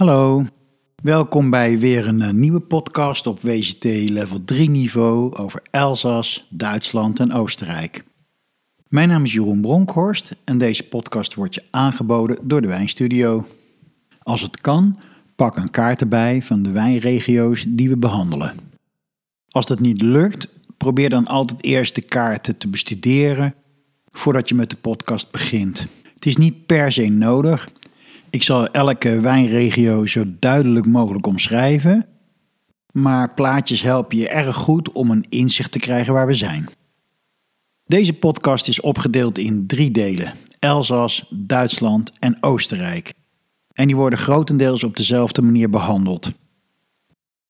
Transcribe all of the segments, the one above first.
Hallo, welkom bij weer een eh, nieuwe podcast op WCT level 3 niveau over Elzas, Duitsland en Oostenrijk. Mijn naam is Jeroen Bronkhorst en deze podcast wordt je aangeboden door de Wijnstudio. Als het kan, pak een kaart erbij van de wijnregio's die we behandelen. Als dat niet lukt, probeer dan altijd eerst de kaarten te bestuderen voordat je met de podcast begint. Het is niet per se nodig. Ik zal elke wijnregio zo duidelijk mogelijk omschrijven, maar plaatjes helpen je erg goed om een inzicht te krijgen waar we zijn. Deze podcast is opgedeeld in drie delen: Elzas, Duitsland en Oostenrijk. En die worden grotendeels op dezelfde manier behandeld.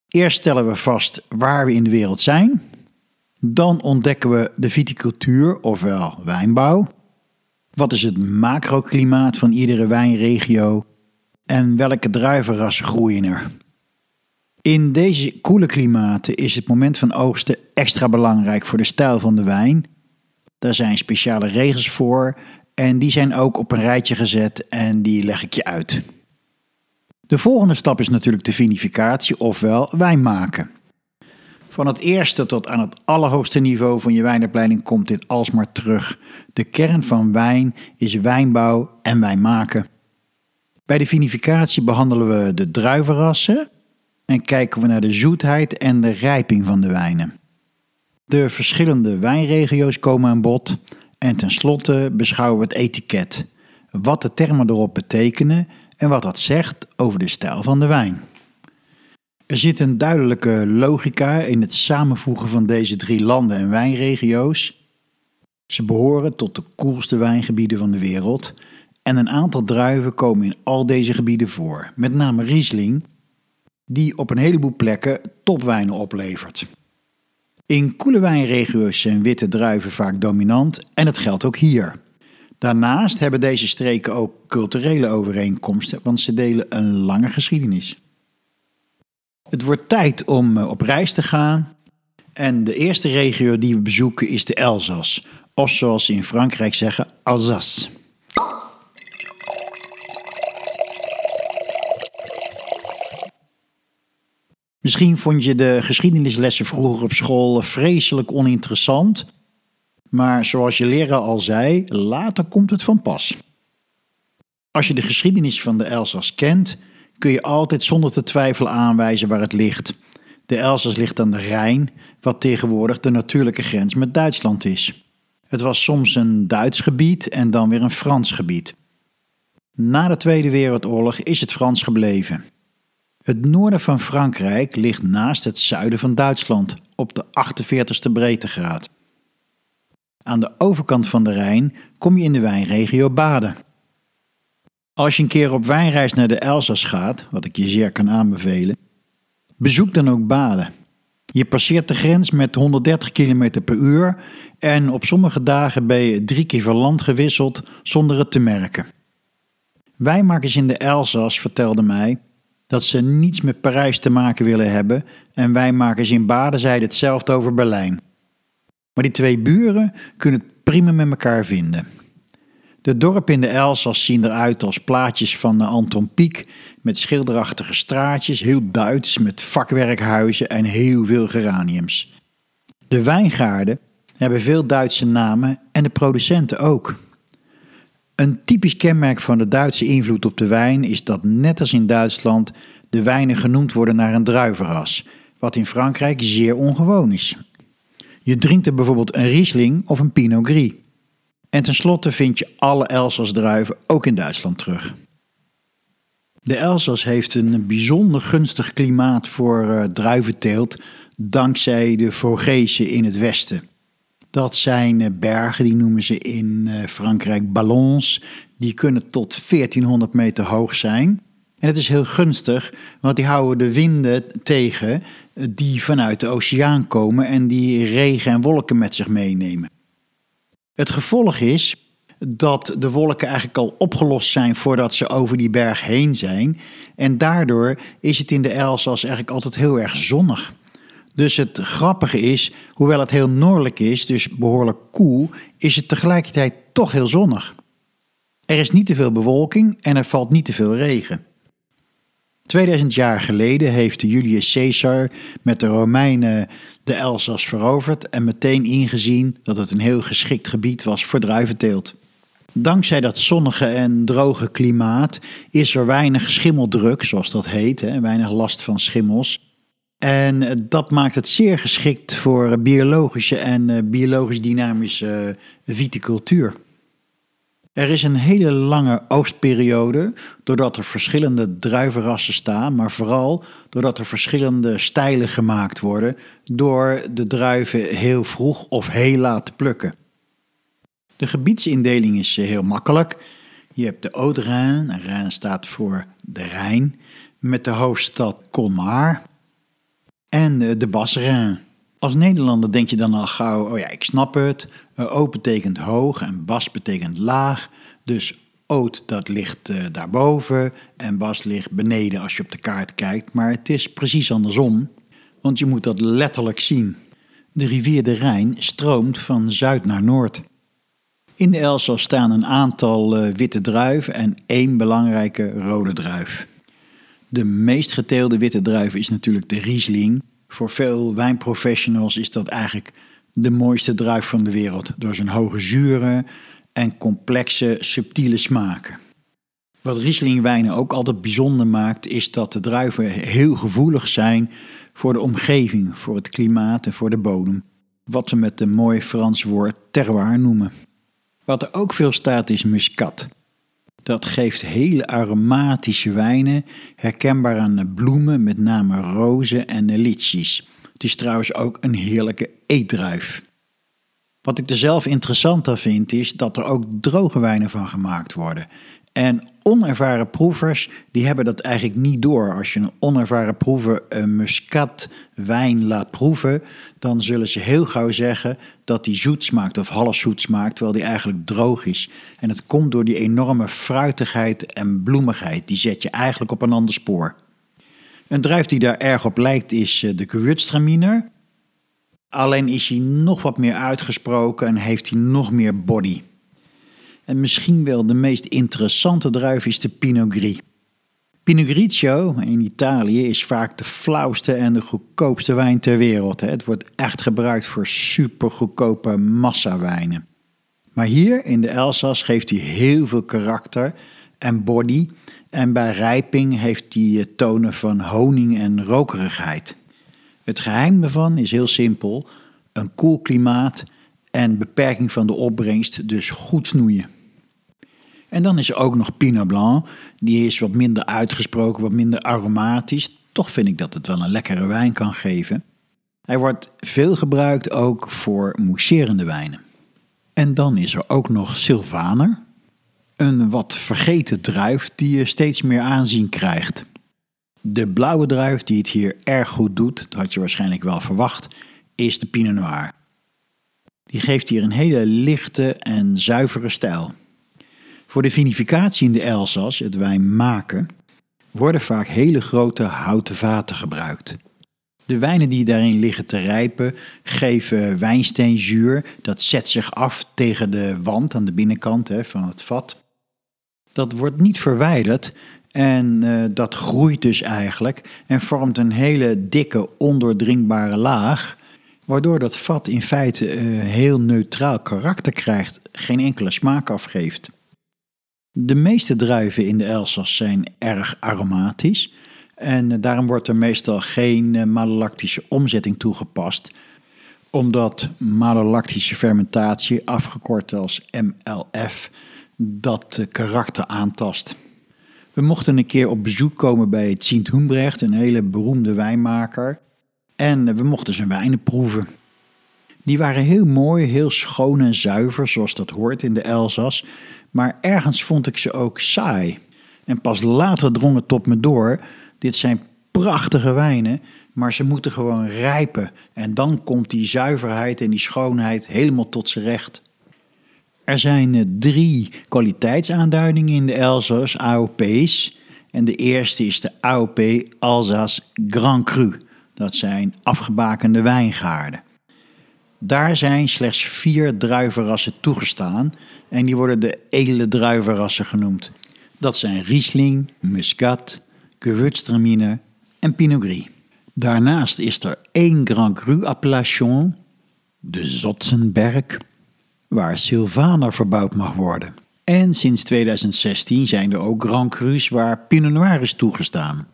Eerst stellen we vast waar we in de wereld zijn. Dan ontdekken we de viticultuur, ofwel wijnbouw. Wat is het macroklimaat van iedere wijnregio? En welke druivenrassen groeien er? In deze koele klimaten is het moment van oogsten extra belangrijk voor de stijl van de wijn. Daar zijn speciale regels voor en die zijn ook op een rijtje gezet en die leg ik je uit. De volgende stap is natuurlijk de vinificatie, ofwel wijn maken. Van het eerste tot aan het allerhoogste niveau van je wijnopleiding komt dit alsmaar terug. De kern van wijn is wijnbouw en wijn maken. Bij de vinificatie behandelen we de druivenrassen en kijken we naar de zoetheid en de rijping van de wijnen. De verschillende wijnregio's komen aan bod en tenslotte beschouwen we het etiket, wat de termen erop betekenen en wat dat zegt over de stijl van de wijn. Er zit een duidelijke logica in het samenvoegen van deze drie landen en wijnregio's. Ze behoren tot de koelste wijngebieden van de wereld en een aantal druiven komen in al deze gebieden voor, met name Riesling, die op een heleboel plekken topwijnen oplevert. In koele wijnregio's zijn witte druiven vaak dominant en het geldt ook hier. Daarnaast hebben deze streken ook culturele overeenkomsten, want ze delen een lange geschiedenis. Het wordt tijd om eh, op reis te gaan. En de eerste regio die we bezoeken is de Elzas. Of zoals ze in Frankrijk zeggen, Alsace. Misschien vond je de geschiedenislessen vroeger op school vreselijk oninteressant. Maar zoals je leraar al zei, later komt het van pas. Als je de geschiedenis van de Elzas kent, kun je altijd zonder te twijfelen aanwijzen waar het ligt. De Elzas ligt aan de Rijn, wat tegenwoordig de natuurlijke grens met Duitsland is. Het was soms een Duits gebied en dan weer een Frans gebied. Na de Tweede Wereldoorlog is het Frans gebleven. Het noorden van Frankrijk ligt naast het zuiden van Duitsland op de 48ste breedtegraad. Aan de overkant van de Rijn kom je in de wijnregio Baden. Als je een keer op wijnreis naar de Elzas gaat, wat ik je zeer kan aanbevelen, bezoek dan ook Baden. Je passeert de grens met 130 km per uur en op sommige dagen ben je drie keer van land gewisseld zonder het te merken. Wijnmakers in de Elzas vertelden mij dat ze niets met Parijs te maken willen hebben en wijnmakers in Baden zeiden hetzelfde over Berlijn. Maar die twee buren kunnen het prima met elkaar vinden. De dorpen in de Elzas zien eruit als plaatjes van Anton Pieck met schilderachtige straatjes, heel Duits met vakwerkhuizen en heel veel geraniums. De wijngaarden hebben veel Duitse namen en de producenten ook. Een typisch kenmerk van de Duitse invloed op de wijn is dat net als in Duitsland de wijnen genoemd worden naar een druivenras, wat in Frankrijk zeer ongewoon is. Je drinkt er bijvoorbeeld een Riesling of een Pinot Gris. En tenslotte vind je alle Elzas druiven ook in Duitsland terug. De Elzas heeft een bijzonder gunstig klimaat voor uh, druiventeelt dankzij de Vosgezen in het westen. Dat zijn uh, bergen, die noemen ze in uh, Frankrijk ballons. Die kunnen tot 1400 meter hoog zijn. En het is heel gunstig, want die houden de winden tegen die vanuit de oceaan komen en die regen en wolken met zich meenemen. Het gevolg is dat de wolken eigenlijk al opgelost zijn voordat ze over die berg heen zijn. En daardoor is het in de Elzas eigenlijk altijd heel erg zonnig. Dus het grappige is, hoewel het heel noordelijk is, dus behoorlijk koel, is het tegelijkertijd toch heel zonnig. Er is niet te veel bewolking en er valt niet te veel regen. 2000 jaar geleden heeft Julius Caesar met de Romeinen de Elzas veroverd en meteen ingezien dat het een heel geschikt gebied was voor druiventeelt. Dankzij dat zonnige en droge klimaat is er weinig schimmeldruk, zoals dat heet, hè, weinig last van schimmels. En dat maakt het zeer geschikt voor biologische en eh, biologisch dynamische viticultuur. Er is een hele lange oogstperiode doordat er verschillende druivenrassen staan, maar vooral doordat er verschillende stijlen gemaakt worden door de druiven heel vroeg of heel laat te plukken. De gebiedsindeling is eh, heel makkelijk. Je hebt de Haute-Rhin, Rijn staat voor de Rijn, met de hoofdstad Colmar en eh, de Bas-Rhin. Als Nederlander denk je dan al gauw, oh ja, ik snap het. O betekent hoog en bas betekent laag. Dus oot dat ligt uh, daarboven en bas ligt beneden als je op de kaart kijkt. Maar het is precies andersom, want je moet dat letterlijk zien. De rivier de Rijn stroomt van zuid naar noord. In de Elzas staan een aantal uh, witte druiven en één belangrijke rode druif. De meest geteelde witte druif is natuurlijk de Riesling. Voor veel wijnprofessionals is dat eigenlijk de mooiste druif van de wereld door zijn hoge zuren en complexe, subtiele smaken. Wat Riesling-wijnen ook altijd bijzonder maakt, is dat de druiven heel gevoelig zijn voor de omgeving, voor het klimaat en voor de bodem. Wat we met een mooi Frans woord terroir noemen. Wat er ook veel staat is muscat. Dat geeft hele aromatische wijnen, herkenbaar aan de bloemen, met name rozen en litchis. Het is trouwens ook een heerlijke eetdruif. Wat ik er zelf interessanter vind is dat er ook droge wijnen van gemaakt worden. En onervaren proevers die hebben dat eigenlijk niet door. Als je een onervaren proever een muscatwijn laat proeven, dan zullen ze heel gauw zeggen dat die zoet smaakt of half zoet smaakt, terwijl die eigenlijk droog is. En het komt door die enorme fruitigheid en bloemigheid. Die zet je eigenlijk op een ander spoor. Een druif die daar erg op lijkt is eh, de Gewürztraminer. Alleen is hij nog wat meer uitgesproken en heeft hij nog meer body. En misschien wel de meest interessante druif is de Pinot Gris. Pinot Grigio in Italië is vaak de flauwste en de goedkoopste wijn ter wereld. Het wordt echt gebruikt voor supergoedkope massawijnen. Maar hier in de Elzas geeft hij heel veel karakter en body. En bij rijping heeft hij tonen van honing en rokerigheid. Het geheim daarvan is heel simpel: een koel klimaat en beperking van de opbrengst, dus goed snoeien. En dan is er ook nog Pinot Blanc. Die is wat minder uitgesproken, wat minder aromatisch. Toch vind ik dat het wel een lekkere wijn kan geven. Hij wordt veel gebruikt ook voor mousserende wijnen. En dan is er ook nog Sylvaner. Een wat vergeten druif die je steeds meer aanzien krijgt. De blauwe druif die het hier erg goed doet, dat had je waarschijnlijk wel verwacht, is de Pinot Noir. Die geeft hier een hele lichte en zuivere stijl. Voor de vinificatie in de Elzas, het wijn maken, worden vaak hele grote houten vaten gebruikt. De wijnen die daarin liggen te rijpen geven wijnsteenzuur. Dat zet zich af tegen de wand aan de binnenkant hè, van het vat. Dat wordt niet verwijderd en uh, dat groeit dus eigenlijk en vormt een hele dikke, ondoordringbare laag, waardoor dat vat in feite uh, heel neutraal karakter krijgt, geen enkele smaak afgeeft. De meeste druiven in de Elzas zijn erg aromatisch en uh, daarom wordt er meestal geen malolactische omzetting toegepast, omdat malolactische fermentatie, afgekort als MLF, dat karakter aantast. We mochten een keer op bezoek komen bij Sint Hoenbrecht, een hele beroemde wijnmaker. En we mochten zijn wijnen proeven. Die waren heel mooi, heel schoon en zuiver, zoals dat hoort in de Elzas. Maar ergens vond ik ze ook saai. En pas later drong het tot me door: dit zijn prachtige wijnen, maar ze moeten gewoon rijpen. En dan komt die zuiverheid en die schoonheid helemaal tot z'n recht. Er zijn eh, drie kwaliteitsaanduidingen in de Elzas, AOP's. En de eerste is de AOP Alsace Grand Cru. Dat zijn afgebakende wijngaarden. Daar zijn slechts vier druivenrassen toegestaan en die worden de edele druivenrassen genoemd. Dat zijn Riesling, Muscat, Gewürztraminer en Pinot Gris. Daarnaast is er één Grand Cru appellation, de Zotzenberg, waar Sylvaner verbouwd mag worden. En sinds 2016 zijn er ook Grand Crus waar Pinot Noir is toegestaan.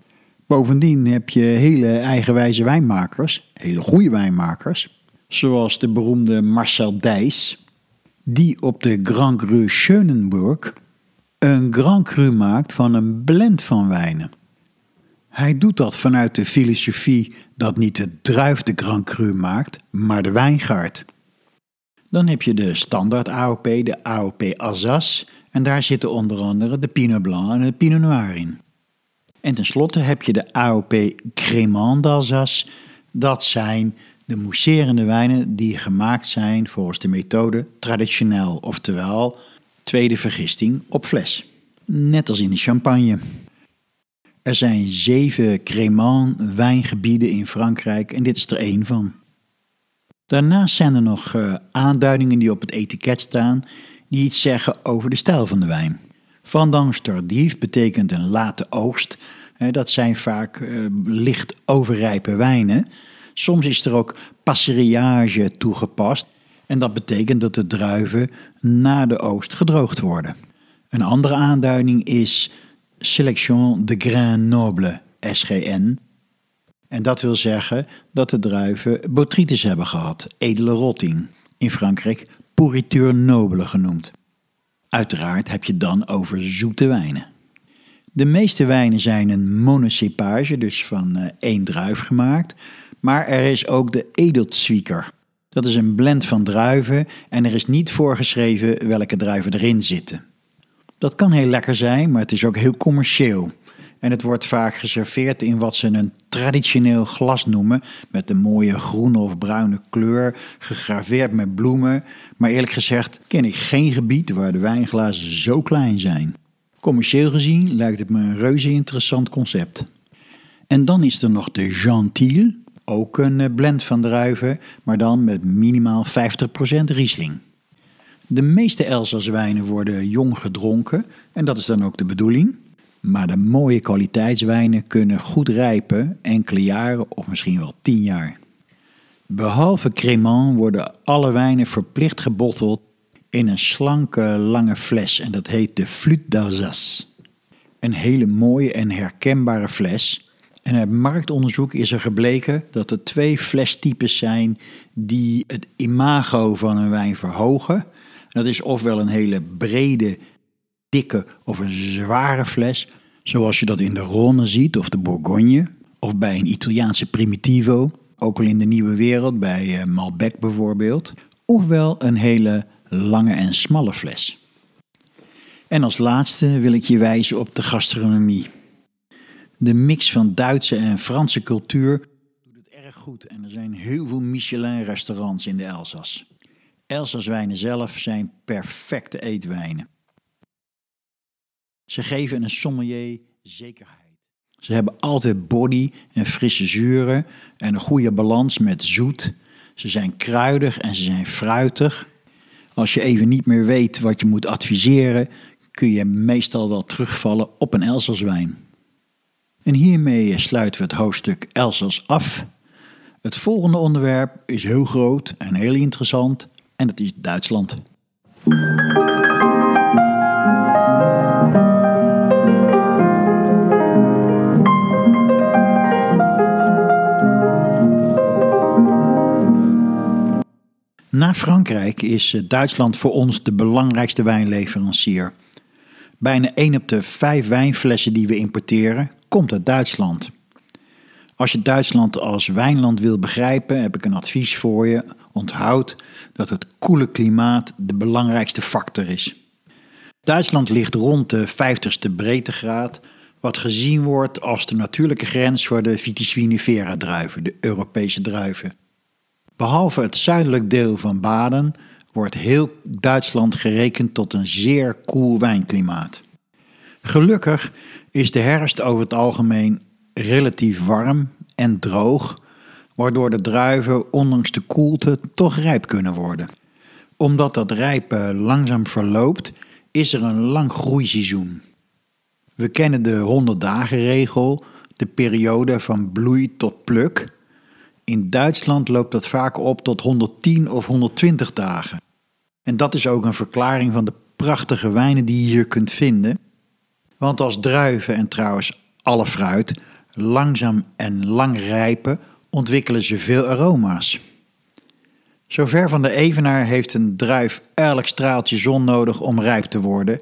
Bovendien heb je hele eigenwijze wijnmakers, hele goede wijnmakers, zoals de beroemde Marcel Dijs, die op de Grand Cru Schönenburg een Grand Cru maakt van een blend van wijnen. Hij doet dat vanuit de filosofie dat niet de druif de Grand Cru maakt, maar de wijngaard. Dan heb je de standaard AOP, de AOP Alsace, en daar zitten onder andere de Pinot Blanc en de Pinot Noir in. En tenslotte heb je de AOP Crémant d'Alsace. Dat zijn de mousserende wijnen die gemaakt zijn volgens de methode traditioneel, oftewel tweede vergisting op fles. Net als in de champagne. Er zijn zeven Crémant wijngebieden in Frankrijk en dit is er één van. Daarnaast zijn er nog uh, aanduidingen die op het etiket staan die iets zeggen over de stijl van de wijn. Vendange tardief betekent een late oogst. Dat zijn vaak uh, licht overrijpe wijnen. Soms is er ook passeriage toegepast. En dat betekent dat de druiven na de oogst gedroogd worden. Een andere aanduiding is Selection de Grain Noble, SGN. En dat wil zeggen dat de druiven botrytis hebben gehad, edele rotting. In Frankrijk pourriture nobele genoemd. Uiteraard heb je dan over zoete wijnen. De meeste wijnen zijn een monocepage, dus van uh, één druif gemaakt. Maar er is ook de edelzwieker. Dat is een blend van druiven en er is niet voorgeschreven welke druiven erin zitten. Dat kan heel lekker zijn, maar het is ook heel commercieel. En het wordt vaak geserveerd in wat ze een traditioneel glas noemen, met een mooie groene of bruine kleur, gegraveerd met bloemen. Maar eerlijk gezegd ken ik geen gebied waar de wijnglazen zo klein zijn. Commercieel gezien lijkt het me een reuze interessant concept. En dan is er nog de Gentil, ook een eh, blend van druiven, maar dan met minimaal 50% Riesling. De meeste Elsass wijnen worden jong gedronken en dat is dan ook de bedoeling. Maar de mooie kwaliteitswijnen kunnen goed rijpen, enkele jaren of misschien wel tien jaar. Behalve Crémant worden alle wijnen verplicht gebotteld in een slanke, lange fles en dat heet de Flûte d'Alsace. Een hele mooie en herkenbare fles. En uit marktonderzoek is er gebleken dat er twee flestypes zijn die het imago van een wijn verhogen. Dat is ofwel een hele brede, dikke of een zware fles, zoals je dat in de Rhône ziet of de Bourgogne, of bij een Italiaanse Primitivo, ook al in de nieuwe wereld, bij eh, Malbec bijvoorbeeld, ofwel een hele lange en smalle fles. En als laatste wil ik je wijzen op de gastronomie. De mix van Duitse en Franse cultuur doet het erg goed en er zijn heel veel Michelin-restaurants in de Elzas. Elsasswijnen zelf zijn perfecte eetwijnen. Ze geven een sommelier zekerheid. Ze hebben altijd body en frisse zuren en een goede balans met zoet. Ze zijn kruidig en ze zijn fruitig. Als je even niet meer weet wat je moet adviseren, kun je meestal wel terugvallen op een Elsasswijn. En hiermee sluiten we het hoofdstuk Elsas af. Het volgende onderwerp is heel groot en heel interessant en dat is Duitsland. Na Frankrijk is eh, Duitsland voor ons de belangrijkste wijnleverancier. Bijna 1 op de 5 wijnflessen die we importeren komt uit Duitsland. Als je Duitsland als wijnland wil begrijpen, heb ik een advies voor je. Onthoud dat het koele klimaat de belangrijkste factor is. Duitsland ligt rond de 50ste breedtegraad, wat gezien wordt als de natuurlijke grens voor de Vitis vinifera druiven, de Europese druiven. Behalve het zuidelijk deel van Baden wordt heel Duitsland gerekend tot een zeer koel wijnklimaat. Gelukkig is de herfst over het algemeen relatief warm en droog, waardoor de druiven ondanks de koelte toch rijp kunnen worden. Omdat dat rijpen langzaam verloopt, is er een lang groeiseizoen. We kennen de 100 dagen regel, de periode van bloei tot pluk. In Duitsland loopt dat vaak op tot 110 of 120 dagen. En dat is ook een verklaring van de prachtige wijnen die je hier kunt vinden. Want als druiven en trouwens alle fruit langzaam en lang rijpen, ontwikkelen ze veel aroma's. Zo ver van de evenaar heeft een druif elk straaltje zon nodig om rijp te worden.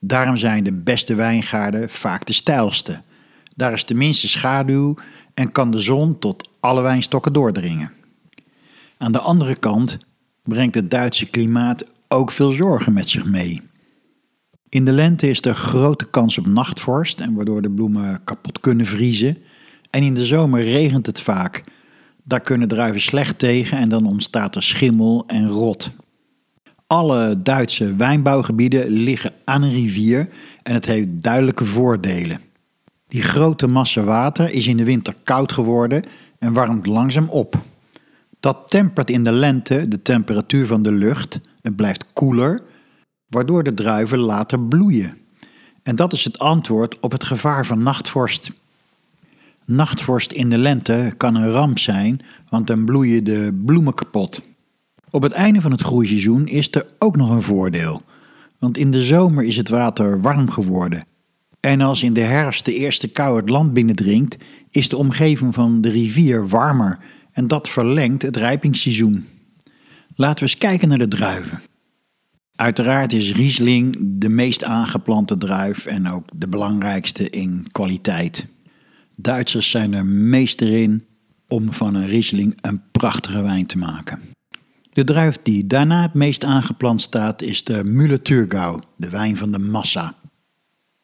Daarom zijn de beste wijngaarden vaak de stijlste. Daar is de minste schaduw en kan de zon tot alle wijnstokken doordringen. Aan de andere kant brengt het Duitse klimaat ook veel zorgen met zich mee. In de lente is er grote kans op nachtvorst en waardoor de bloemen kapot kunnen vriezen. En in de zomer regent het vaak. Daar kunnen druiven slecht tegen en dan ontstaat er schimmel en rot. Alle Duitse wijnbouwgebieden liggen aan een rivier en het heeft duidelijke voordelen. Die grote massa water is in de winter koud geworden en warmt langzaam op. Dat tempert in de lente de temperatuur van de lucht, het blijft koeler, waardoor de druiven later bloeien. En dat is het antwoord op het gevaar van nachtvorst. Nachtvorst in de lente kan een ramp zijn, want dan bloeien de bloemen kapot. Op het einde van het groeiseizoen is er ook nog een voordeel. Want in de zomer is het water warm geworden. En als in de herfst de eerste kou het land binnendringt, is de omgeving van de rivier warmer en dat verlengt het rijpingsseizoen. Laten we eens kijken naar de druiven. Uiteraard is Riesling de meest aangeplante druif en ook de belangrijkste in kwaliteit. Duitsers zijn er meester in om van een Riesling een prachtige wijn te maken. De druif die daarna het meest aangeplant staat is de Müller-Thurgau, de wijn van de massa.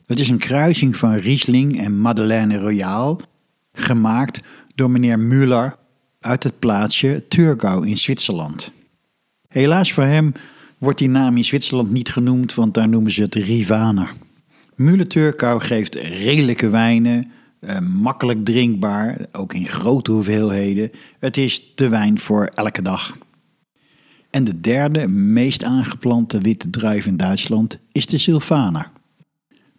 Het is een kruising van Riesling en Madeleine Royale, gemaakt door meneer Müller uit het plaatsje Thurgau in Zwitserland. Helaas voor hem wordt die naam in Zwitserland niet genoemd, want daar noemen ze het Rivaner. Müller-Thurgau geeft redelijke wijnen, eh, makkelijk drinkbaar, ook in grote hoeveelheden. Het is de wijn voor elke dag. En de derde, meest aangeplante witte druif in Duitsland is de Sylvaner.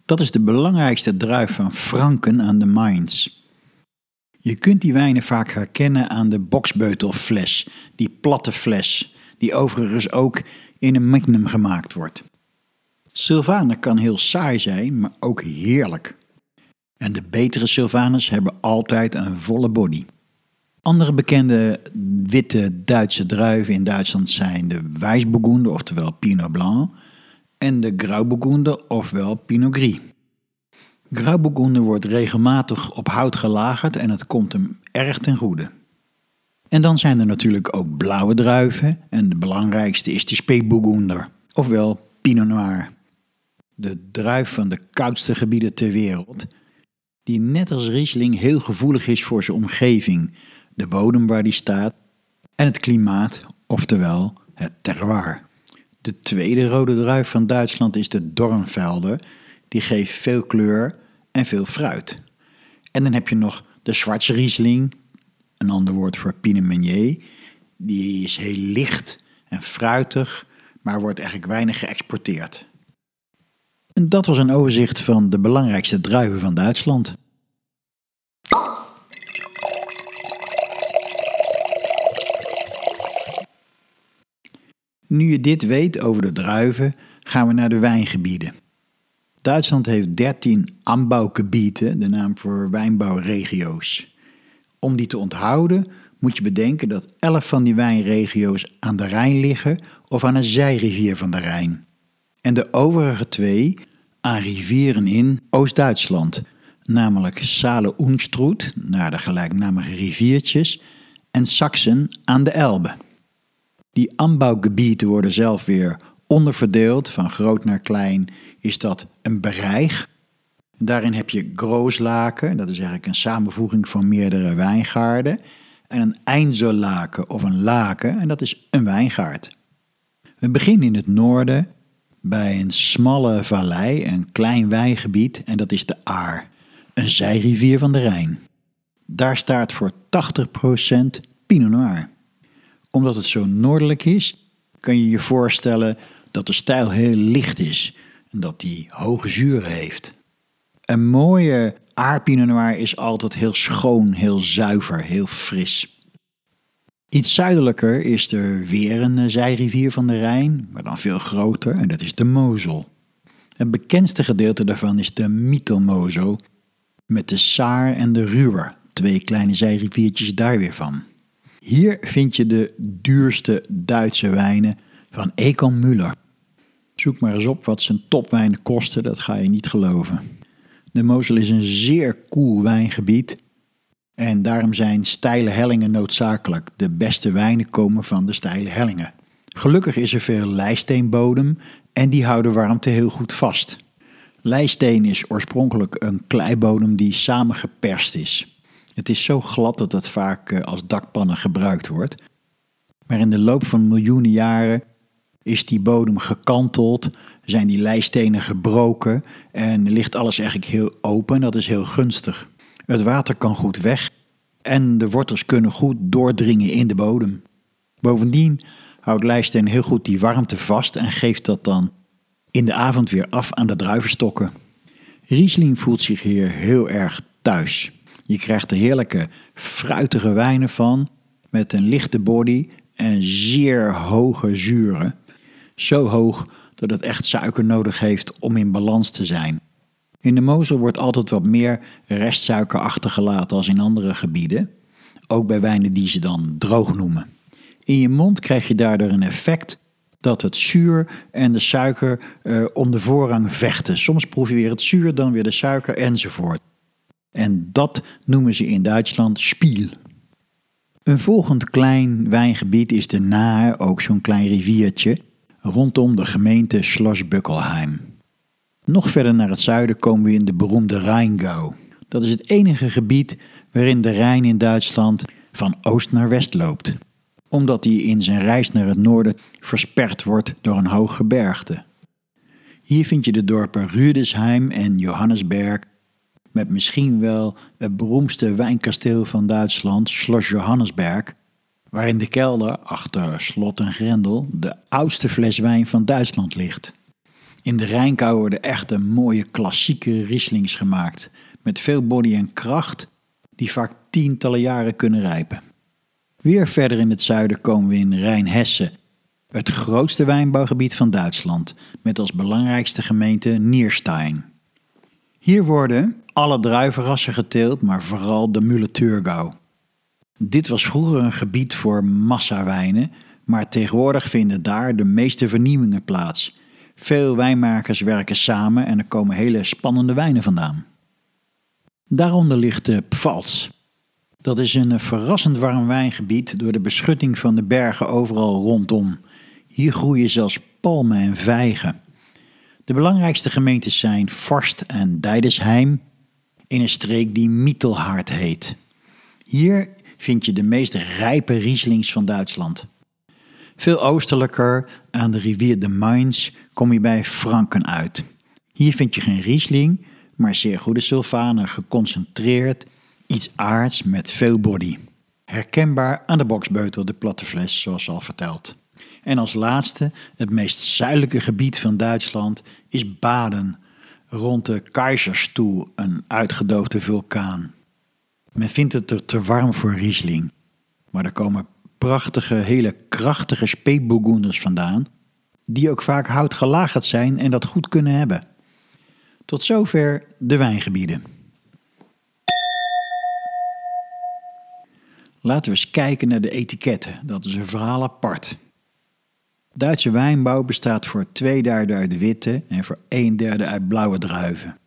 Dat is de belangrijkste druif van Franken aan de Mainz. Je kunt die wijnen vaak herkennen aan de boksbeutelfles, die platte fles, die overigens ook in een magnum gemaakt wordt. Sylvaner kan heel saai zijn, maar ook heerlijk. En de betere Sylvaners hebben altijd een volle body. Andere bekende witte Duitse druiven in Duitsland zijn de Weissburgunder, oftewel Pinot Blanc, en de Grauburgunder, ofwel Pinot Gris. Grauburgunder wordt regelmatig op hout gelagerd en het komt hem erg ten goede. En dan zijn er natuurlijk ook blauwe druiven en de belangrijkste is de Spätburgunder, ofwel Pinot Noir. De druif van de koudste gebieden ter wereld, die net als Riesling heel gevoelig is voor zijn omgeving, de bodem waar die staat en het klimaat, oftewel het terroir. De tweede rode druif van Duitsland is de Dornvelder, die geeft veel kleur en veel fruit. En dan heb je nog de Schwarzriesling, een ander woord voor Pinot Meunier. Die is heel licht en fruitig, maar wordt eigenlijk weinig geëxporteerd. En dat was een overzicht van de belangrijkste druiven van Duitsland. Nu je dit weet over de druiven, gaan we naar de wijngebieden. Duitsland heeft 13 ambouwgebieden, de naam voor wijnbouwregio's. Om die te onthouden moet je bedenken dat 11 van die wijnregio's aan de Rijn liggen of aan een zijrivier van de Rijn. En de overige twee aan rivieren in Oost-Duitsland, namelijk Saale-Unstrut, naar de gelijknamige riviertjes, en Sachsen aan de Elbe. Die ambouwgebieden worden zelf weer onderverdeeld, van groot naar klein is dat een bereich. Daarin heb je Grooslaken, dat is eigenlijk een samenvoeging van meerdere wijngaarden. En een Einzellaken of een laken, en dat is een wijngaard. We beginnen in het noorden bij een smalle vallei, een klein wijngebied, en dat is de Aar, een zijrivier van de Rijn. Daar staat voor 80% Pinot Noir. Omdat het zo noordelijk is, kan je je voorstellen dat de stijl heel licht is en dat die hoge zuren heeft. Een mooie aardpinot noir is altijd heel schoon, heel zuiver, heel fris. Iets zuidelijker is er weer een eh, zijrivier van de Rijn, maar dan veel groter, en dat is de Mosel. Het bekendste gedeelte daarvan is de Mittelmosel, met de Saar en de Ruhr, twee kleine zijriviertjes daar weer van. Hier vind je de duurste Duitse wijnen van Ekan Müller. Zoek maar eens op wat zijn topwijnen kosten, dat ga je niet geloven. De Mosel is een zeer koel wijngebied en daarom zijn steile hellingen noodzakelijk. De beste wijnen komen van de steile hellingen. Gelukkig is er veel lijsteenbodem en die houden warmte heel goed vast. Lijsteen is oorspronkelijk een kleibodem die samengeperst is. Het is zo glad dat het vaak eh, als dakpannen gebruikt wordt. Maar in de loop van miljoenen jaren is die bodem gekanteld, zijn die lijstenen gebroken en ligt alles eigenlijk heel open. Dat is heel gunstig. Het water kan goed weg en de wortels kunnen goed doordringen in de bodem. Bovendien houdt lijsteen heel goed die warmte vast en geeft dat dan in de avond weer af aan de druivenstokken. Riesling voelt zich hier heel erg thuis. Je krijgt er heerlijke fruitige wijnen van met een lichte body en zeer hoge zuren. Zo hoog dat het echt suiker nodig heeft om in balans te zijn. In de Mosel wordt altijd wat meer restsuiker achtergelaten als in andere gebieden, ook bij wijnen die ze dan droog noemen. In je mond krijg je daardoor een effect dat het zuur en de suiker uh, om de voorrang vechten. Soms proef je weer het zuur, dan weer de suiker enzovoort. En dat noemen ze in Duitsland spiel. Een volgend klein wijngebied is de Nahe, ook zo'n klein riviertje, rondom de gemeente Schloss-Bückelheim. Nog verder naar het zuiden komen we in de beroemde Rheingau. Dat is het enige gebied waarin de Rijn in Duitsland van oost naar west loopt, omdat hij in zijn reis naar het noorden versperd wordt door een hoog gebergte. Hier vind je de dorpen Rüdesheim en Johannesberg, met misschien wel het beroemdste wijnkasteel van Duitsland, Schloss Johannesberg, waar in de kelder, achter slot en grendel, de oudste fles wijn van Duitsland ligt. In de Rijnkou worden echte mooie klassieke Rieslings gemaakt, met veel body en kracht, die vaak tientallen jaren kunnen rijpen. Weer verder in het zuiden komen we in Rijnhessen, het grootste wijnbouwgebied van Duitsland, met als belangrijkste gemeente Nierstein. Hier worden alle druivenrassen geteeld, maar vooral de Müller-Thurgau. Dit was vroeger een gebied voor massawijnen, maar tegenwoordig vinden daar de meeste vernieuwingen plaats. Veel wijnmakers werken samen en er komen hele spannende wijnen vandaan. Daaronder ligt de Pfalz. Dat is een verrassend warm wijngebied door de beschutting van de bergen overal rondom. Hier groeien zelfs palmen en vijgen. De belangrijkste gemeentes zijn Forst en Deidesheim, in een streek die Mittelhart heet. Hier vind je de meest rijpe Rieslings van Duitsland. Veel oostelijker, aan de rivier de Mainz, kom je bij Franken uit. Hier vind je geen Riesling, maar zeer goede sulfanen, geconcentreerd, iets aards met veel body. Herkenbaar aan de boksbeutel, de platte fles, zoals al verteld. En als laatste, het meest zuidelijke gebied van Duitsland, is Baden, rond de Keizersstoel, een uitgedoofde vulkaan. Men vindt het er te warm voor Riesling, maar er komen prachtige, hele krachtige speetbourgonders vandaan, die ook vaak houtgelagerd zijn en dat goed kunnen hebben. Tot zover de wijngebieden. Laten we eens kijken naar de etiketten. Dat is een verhaal apart. Duitse wijnbouw bestaat voor twee derde uit witte en voor een derde uit blauwe druiven.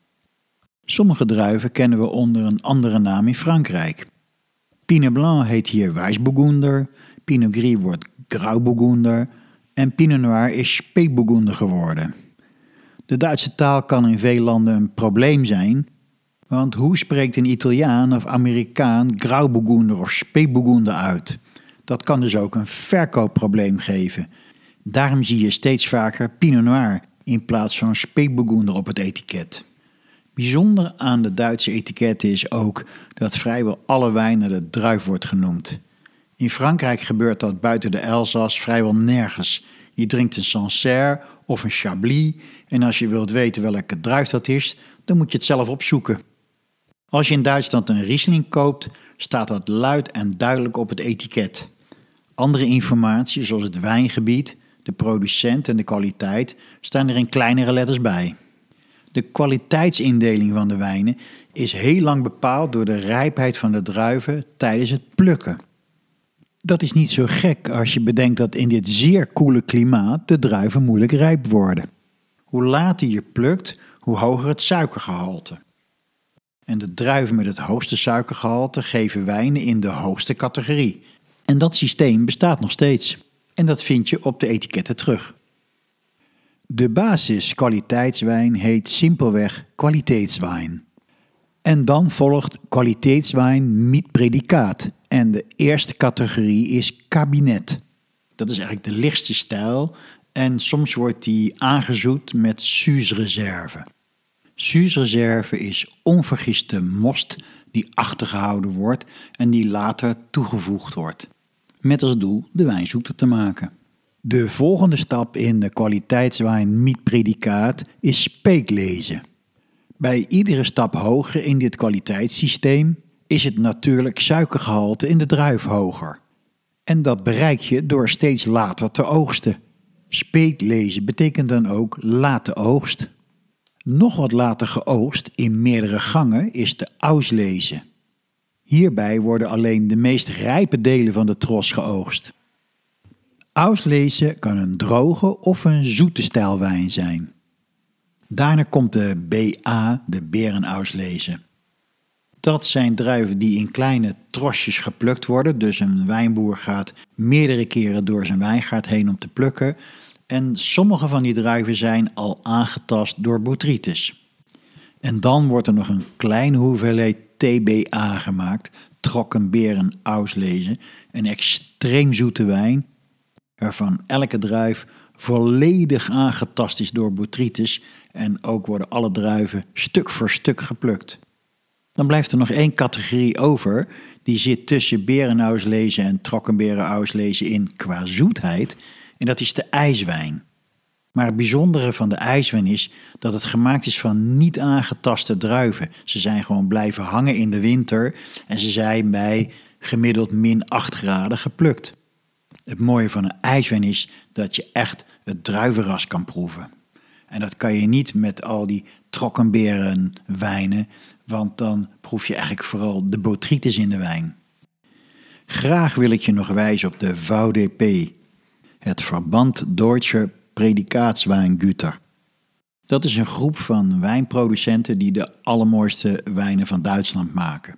Sommige druiven kennen we onder een andere naam in Frankrijk. Pinot Blanc heet hier Wijsbourgonder, Pinot Gris wordt Graubourgonder en Pinot Noir is Spätburgunder geworden. De Duitse taal kan in veel landen een probleem zijn, want hoe spreekt een Italiaan of Amerikaan Graubourgunder of Spätburgunder uit? Dat kan dus ook een verkoopprobleem geven. Daarom zie je steeds vaker Pinot Noir in plaats van Spätburgunder op het etiket. Bijzonder aan de Duitse etiketten is ook dat vrijwel alle wijn naar de druif wordt genoemd. In Frankrijk gebeurt dat buiten de Elzas vrijwel nergens. Je drinkt een Sancerre of een Chablis en als je wilt weten welke druif dat is, dan moet je het zelf opzoeken. Als je in Duitsland een Riesling koopt, staat dat luid en duidelijk op het etiket. Andere informatie, zoals het wijngebied, de producent en de kwaliteit, staan er in kleinere letters bij. De kwaliteitsindeling van de wijnen is heel lang bepaald door de rijpheid van de druiven tijdens het plukken. Dat is niet zo gek als je bedenkt dat in dit zeer koele klimaat de druiven moeilijk rijp worden. Hoe later je plukt, hoe hoger het suikergehalte. En de druiven met het hoogste suikergehalte geven wijnen in de hoogste categorie. En dat systeem bestaat nog steeds. En dat vind je op de etiketten terug. De basis kwaliteitswijn heet simpelweg kwaliteitswijn. En dan volgt kwaliteitswijn met predicaat. En de eerste categorie is kabinet. Dat is eigenlijk de lichtste stijl en soms wordt die aangezoet met Suze-reserve. Suze-reserve is onvergiste most die achtergehouden wordt en die later toegevoegd wordt. Met als doel de wijn zoeter te maken. De volgende stap in de kwaliteitswijn met predicaat is speeklezen. Bij iedere stap hoger in dit kwaliteitssysteem is het natuurlijk suikergehalte in de druif hoger. En dat bereik je door steeds later te oogsten. Speeklezen betekent dan ook late oogst. Nog wat later geoogst in meerdere gangen is de auslezen. Hierbij worden alleen de meest rijpe delen van de tros geoogst. Auslezen kan een droge of een zoete stijlwijn zijn. Daarna komt de BA, de berenauslese. Dat zijn druiven die in kleine trosjes geplukt worden. Dus een wijnboer gaat meerdere keren door zijn wijngaard heen om te plukken. En sommige van die druiven zijn al aangetast door botrytis. En dan wordt er nog een kleine hoeveelheid TBA gemaakt, trokkenberen auslezen, een extreem zoete wijn, waarvan elke druif volledig aangetast is door botrytis en ook worden alle druiven stuk voor stuk geplukt. Dan blijft er nog één categorie over, die zit tussen berenauslesen en trokkenberenauslesen in qua zoetheid, en dat is de ijswijn. Maar het bijzondere van de ijswijn is dat het gemaakt is van niet aangetaste druiven. Ze zijn gewoon blijven hangen in de winter en ze zijn bij gemiddeld min 8 graden geplukt. Het mooie van een ijswijn is dat je echt het druivenras kan proeven. En dat kan je niet met al die trokkenberen wijnen, want dan proef je eigenlijk vooral de botrytis in de wijn. Graag wil ik je nog wijzen op de VDP, het Verband Deutscher Predikaatswijngüter. Dat is een groep van wijnproducenten die de allermooiste wijnen van Duitsland maken.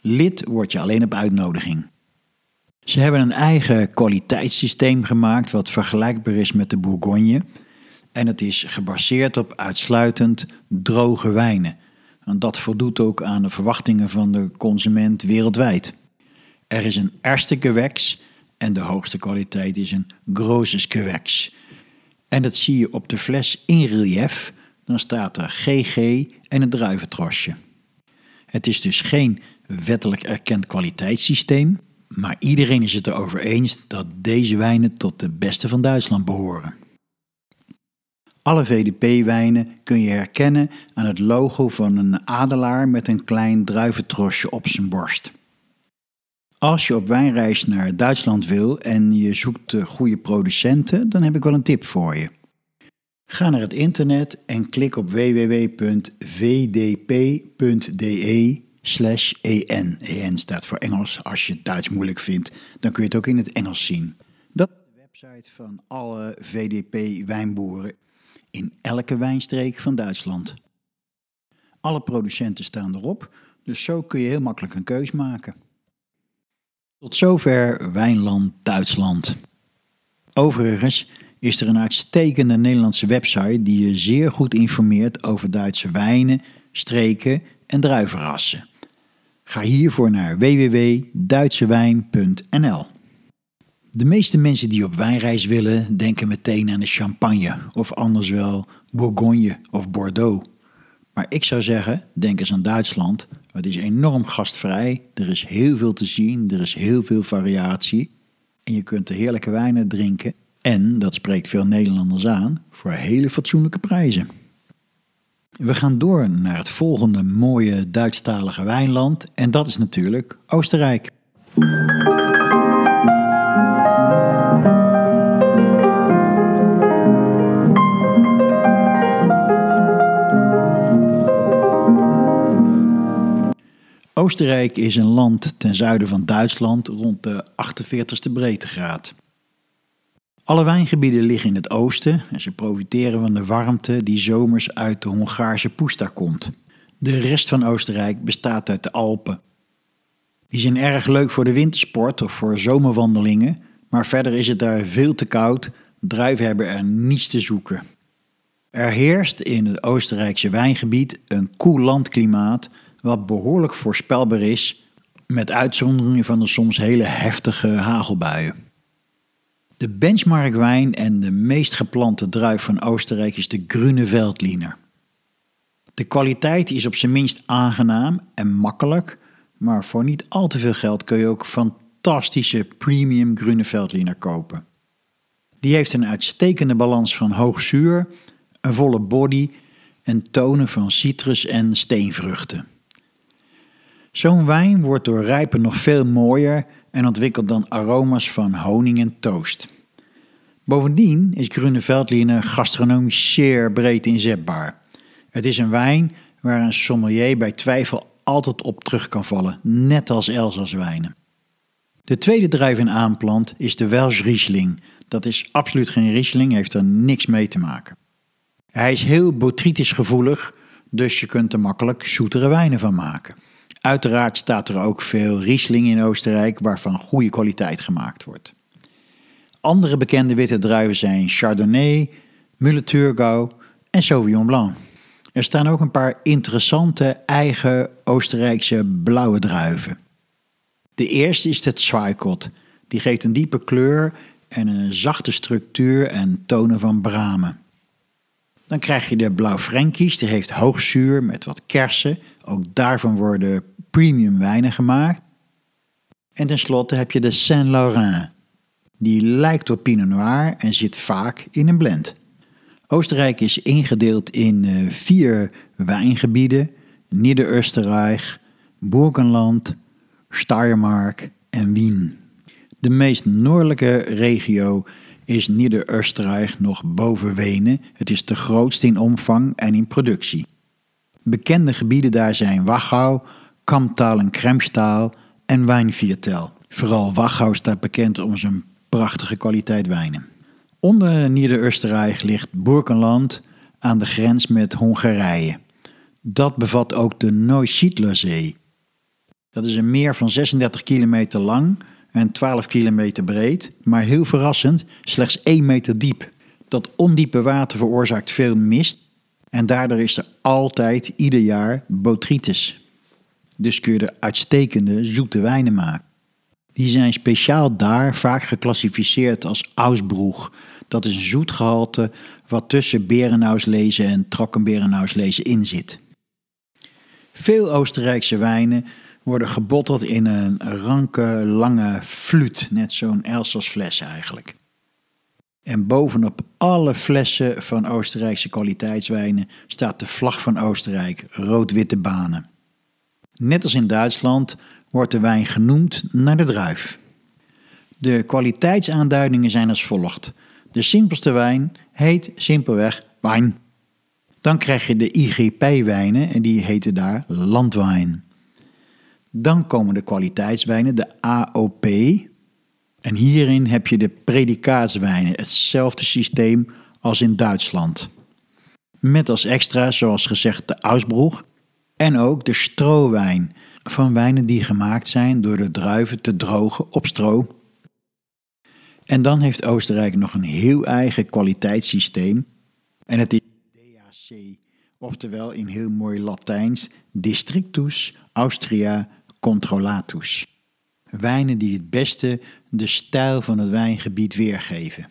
Lid word je alleen op uitnodiging. Ze hebben een eigen kwaliteitssysteem gemaakt wat vergelijkbaar is met de Bourgogne. En het is gebaseerd op uitsluitend droge wijnen. En dat voldoet ook aan de verwachtingen van de consument wereldwijd. Er is een eerste geweks en de hoogste kwaliteit is een grosses geweks. En dat zie je op de fles in relief. Dan staat er GG en een druiventrosje. Het is dus geen wettelijk erkend kwaliteitssysteem, maar iedereen is het erover eens dat deze wijnen tot de beste van Duitsland behoren. Alle VDP-wijnen kun je herkennen aan het logo van een adelaar met een klein druiventrosje op zijn borst. Als je op wijnreis naar Duitsland wil en je zoekt goede producenten, dan heb ik wel een tip voor je. Ga naar het internet en klik op www.vdp.de slash en. en staat voor Engels. Als je het Duits moeilijk vindt, dan kun je het ook in het Engels zien. Dat is de website van alle VDP-wijnboeren in elke wijnstreek van Duitsland. Alle producenten staan erop, dus zo kun je heel makkelijk een keus maken. Tot zover Wijnland Duitsland. Overigens is er een uitstekende Nederlandse website die je zeer goed informeert over Duitse wijnen, streken en druivenrassen. Ga hiervoor naar www.duitsewijn.nl. De meeste mensen die op wijnreis willen, denken meteen aan de champagne, of anders wel Bourgogne of Bordeaux. Maar ik zou zeggen, denk eens aan Duitsland. Het is enorm gastvrij, er is heel veel te zien, er is heel veel variatie. En je kunt er heerlijke wijnen drinken En, dat spreekt veel Nederlanders aan, voor hele fatsoenlijke prijzen. We gaan door naar het volgende mooie Duitsstalige wijnland en dat is natuurlijk Oostenrijk. Oostenrijk is een land ten zuiden van Duitsland rond de 48ste breedtegraad. Alle wijngebieden liggen in het oosten en ze profiteren van de warmte die zomers uit de Hongaarse Pusta komt. De rest van Oostenrijk bestaat uit de Alpen. Die zijn erg leuk voor de wintersport of voor zomerwandelingen, maar verder is het daar veel te koud, druiven hebben er niets te zoeken. Er heerst in het Oostenrijkse wijngebied een koel landklimaat wat behoorlijk voorspelbaar is, met uitzonderingen van de soms hele heftige hagelbuien. De benchmarkwijn en de meest geplante druif van Oostenrijk is de Grüne Veltliner. De kwaliteit is op zijn minst aangenaam en makkelijk, maar voor niet al te veel geld kun je ook fantastische premium Grüne Veltliner kopen. Die heeft een uitstekende balans van hoog zuur, een volle body en tonen van citrus en steenvruchten. Zo'n wijn wordt door rijpen nog veel mooier en ontwikkelt dan aroma's van honing en toast. Bovendien is Grüne Veltliner gastronomisch zeer breed inzetbaar. Het is een wijn waar een sommelier bij twijfel altijd op terug kan vallen, net als Elsa's wijnen. De tweede druif in aanplant is de Welsch Riesling. Dat is absoluut geen Riesling, heeft er niks mee te maken. Hij is heel botrytisch gevoelig, dus je kunt er makkelijk zoetere wijnen van maken. Uiteraard staat er ook veel Riesling in Oostenrijk waarvan goede kwaliteit gemaakt wordt. Andere bekende witte druiven zijn Chardonnay, Müller-Thurgau en Sauvignon Blanc. Er staan ook een paar interessante eigen Oostenrijkse blauwe druiven. De eerste is de Zweikot. Die geeft een diepe kleur en een zachte structuur en tonen van bramen. Dan krijg je de Blauw Frankies, die heeft hoog zuur met wat kersen. Ook daarvan worden premium wijnen gemaakt. En tenslotte heb je de Saint-Laurent. Die lijkt op Pinot Noir en zit vaak in een blend. Oostenrijk is ingedeeld in uh, vier wijngebieden: Nieder-Österreich, Burgenland, Steiermark en Wien. De meest noordelijke regio is Nieder-Österreich nog boven Wenen. Het is de grootste in omvang en in productie. Bekende gebieden daar zijn Wachau, Kamtal en Kremstal en Wijnviertel. Vooral Wachau staat bekend om zijn prachtige kwaliteit wijnen. Onder Nieder-Österreich ligt Burgenland aan de grens met Hongarije. Dat bevat ook de Neusiedlerzee. Dat is een meer van 36 kilometer lang en 12 kilometer breed, maar heel verrassend slechts 1 meter diep. Dat ondiepe water veroorzaakt veel mist en daardoor is er altijd ieder jaar botrytis. Dus kun je er uitstekende zoete wijnen maken. Die zijn speciaal daar vaak geclassificeerd als Ausbroeg. Dat is een zoetgehalte wat tussen Berenhauslezen en Trockenberenhauslezen in zit. Veel Oostenrijkse wijnen worden gebotteld in een ranke, lange fluit, net zo'n Elsass-fles eigenlijk. En bovenop alle flessen van Oostenrijkse kwaliteitswijnen staat de vlag van Oostenrijk, rood-witte banen. Net als in Duitsland wordt de wijn genoemd naar de druif. De kwaliteitsaanduidingen zijn als volgt. De simpelste wijn heet simpelweg wijn. Dan krijg je de IGP-wijnen en die heten daar landwijn. Dan komen de kwaliteitswijnen, de AOP. En hierin heb je de predikaatswijnen, hetzelfde systeem als in Duitsland. Met als extra, zoals gezegd, de Ausbroeg en ook de stroowijn, van wijnen die gemaakt zijn door de druiven te drogen op stro. En dan heeft Oostenrijk nog een heel eigen kwaliteitssysteem. En het is DAC, oftewel in heel mooi Latijns Districtus Austria Controllatus. Wijnen die het beste de stijl van het wijngebied weergeven.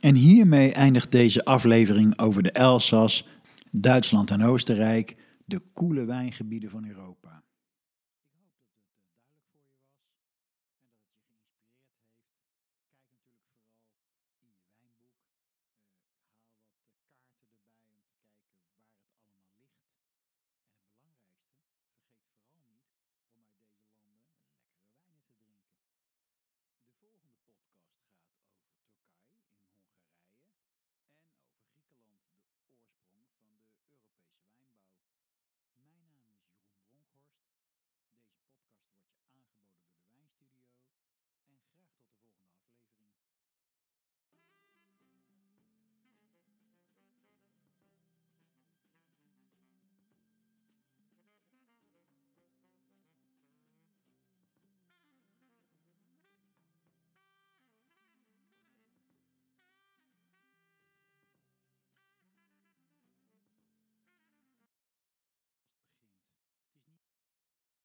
En hiermee eindigt deze aflevering over de Elzas, Duitsland en Oostenrijk, de koele wijngebieden van Europa.